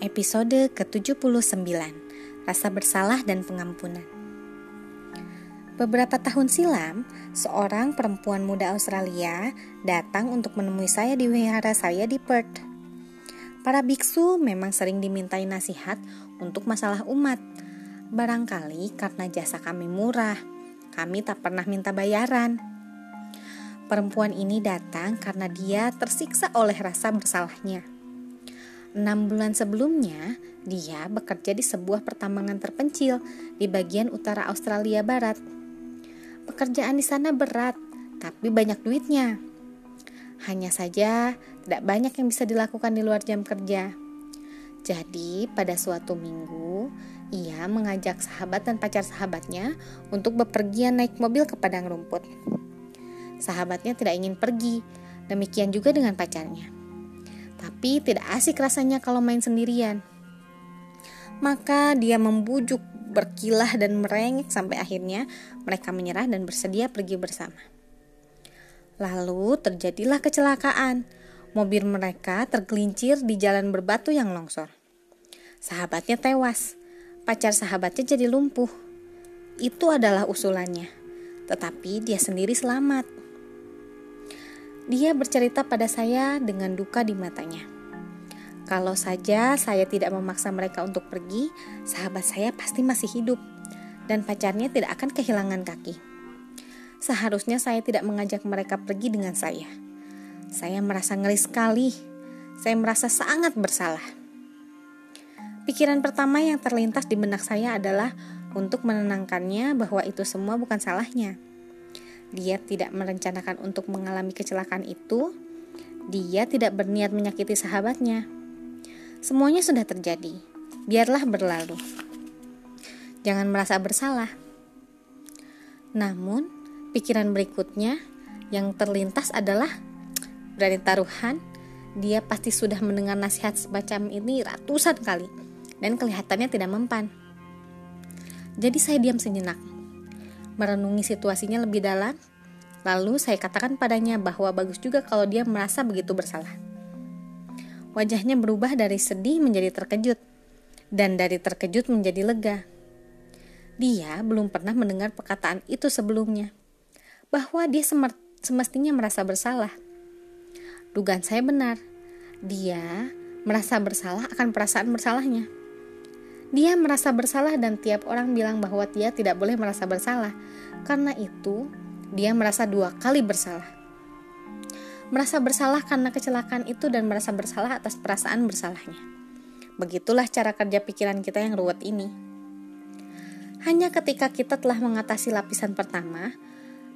Episode ke-79 Rasa Bersalah dan Pengampunan Beberapa tahun silam, seorang perempuan muda Australia datang untuk menemui saya di wihara saya di Perth. Para biksu memang sering dimintai nasihat untuk masalah umat. Barangkali karena jasa kami murah, kami tak pernah minta bayaran. Perempuan ini datang karena dia tersiksa oleh rasa bersalahnya Enam bulan sebelumnya, dia bekerja di sebuah pertambangan terpencil di bagian utara Australia Barat. Pekerjaan di sana berat, tapi banyak duitnya. Hanya saja, tidak banyak yang bisa dilakukan di luar jam kerja. Jadi, pada suatu minggu, ia mengajak sahabat dan pacar sahabatnya untuk bepergian naik mobil ke padang rumput. Sahabatnya tidak ingin pergi, demikian juga dengan pacarnya tapi tidak asik rasanya kalau main sendirian. Maka dia membujuk, berkilah dan merengek sampai akhirnya mereka menyerah dan bersedia pergi bersama. Lalu terjadilah kecelakaan. Mobil mereka tergelincir di jalan berbatu yang longsor. Sahabatnya tewas. Pacar sahabatnya jadi lumpuh. Itu adalah usulannya. Tetapi dia sendiri selamat. Dia bercerita pada saya dengan duka di matanya. Kalau saja saya tidak memaksa mereka untuk pergi, sahabat saya pasti masih hidup dan pacarnya tidak akan kehilangan kaki. Seharusnya saya tidak mengajak mereka pergi dengan saya. Saya merasa ngeri sekali. Saya merasa sangat bersalah. Pikiran pertama yang terlintas di benak saya adalah untuk menenangkannya bahwa itu semua bukan salahnya dia tidak merencanakan untuk mengalami kecelakaan itu, dia tidak berniat menyakiti sahabatnya. Semuanya sudah terjadi, biarlah berlalu. Jangan merasa bersalah. Namun, pikiran berikutnya yang terlintas adalah berani taruhan, dia pasti sudah mendengar nasihat semacam ini ratusan kali dan kelihatannya tidak mempan. Jadi saya diam sejenak merenungi situasinya lebih dalam, lalu saya katakan padanya bahwa bagus juga kalau dia merasa begitu bersalah. Wajahnya berubah dari sedih menjadi terkejut, dan dari terkejut menjadi lega. Dia belum pernah mendengar perkataan itu sebelumnya, bahwa dia semestinya merasa bersalah. Dugaan saya benar, dia merasa bersalah akan perasaan bersalahnya. Dia merasa bersalah dan tiap orang bilang bahwa dia tidak boleh merasa bersalah. Karena itu, dia merasa dua kali bersalah. Merasa bersalah karena kecelakaan itu dan merasa bersalah atas perasaan bersalahnya. Begitulah cara kerja pikiran kita yang ruwet ini. Hanya ketika kita telah mengatasi lapisan pertama,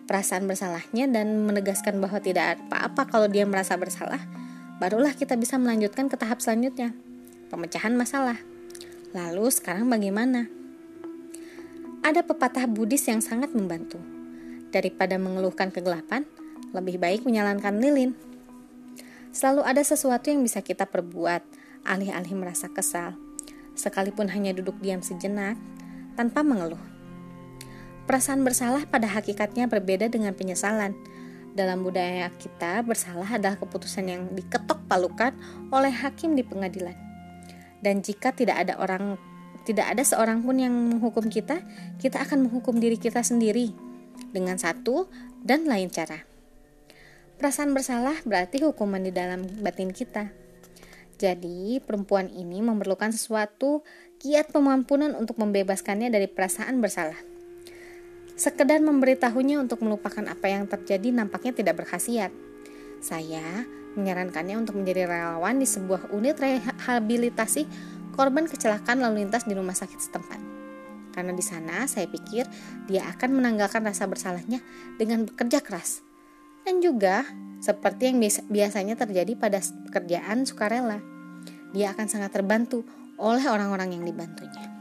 perasaan bersalahnya dan menegaskan bahwa tidak apa-apa kalau dia merasa bersalah, barulah kita bisa melanjutkan ke tahap selanjutnya, pemecahan masalah. Lalu sekarang bagaimana? Ada pepatah Buddhis yang sangat membantu. Daripada mengeluhkan kegelapan, lebih baik menyalankan lilin. Selalu ada sesuatu yang bisa kita perbuat, alih-alih merasa kesal. Sekalipun hanya duduk diam sejenak, tanpa mengeluh. Perasaan bersalah pada hakikatnya berbeda dengan penyesalan. Dalam budaya kita, bersalah adalah keputusan yang diketok palukan oleh hakim di pengadilan dan jika tidak ada orang tidak ada seorang pun yang menghukum kita, kita akan menghukum diri kita sendiri dengan satu dan lain cara. Perasaan bersalah berarti hukuman di dalam batin kita. Jadi, perempuan ini memerlukan sesuatu kiat pengampunan untuk membebaskannya dari perasaan bersalah. Sekedar memberitahunya untuk melupakan apa yang terjadi nampaknya tidak berkhasiat. Saya menyarankannya untuk menjadi relawan di sebuah unit rehabilitasi korban kecelakaan lalu lintas di rumah sakit setempat. Karena di sana saya pikir dia akan menanggalkan rasa bersalahnya dengan bekerja keras. Dan juga seperti yang biasanya terjadi pada pekerjaan sukarela, dia akan sangat terbantu oleh orang-orang yang dibantunya.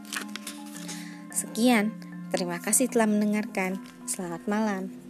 Sekian, terima kasih telah mendengarkan. Selamat malam.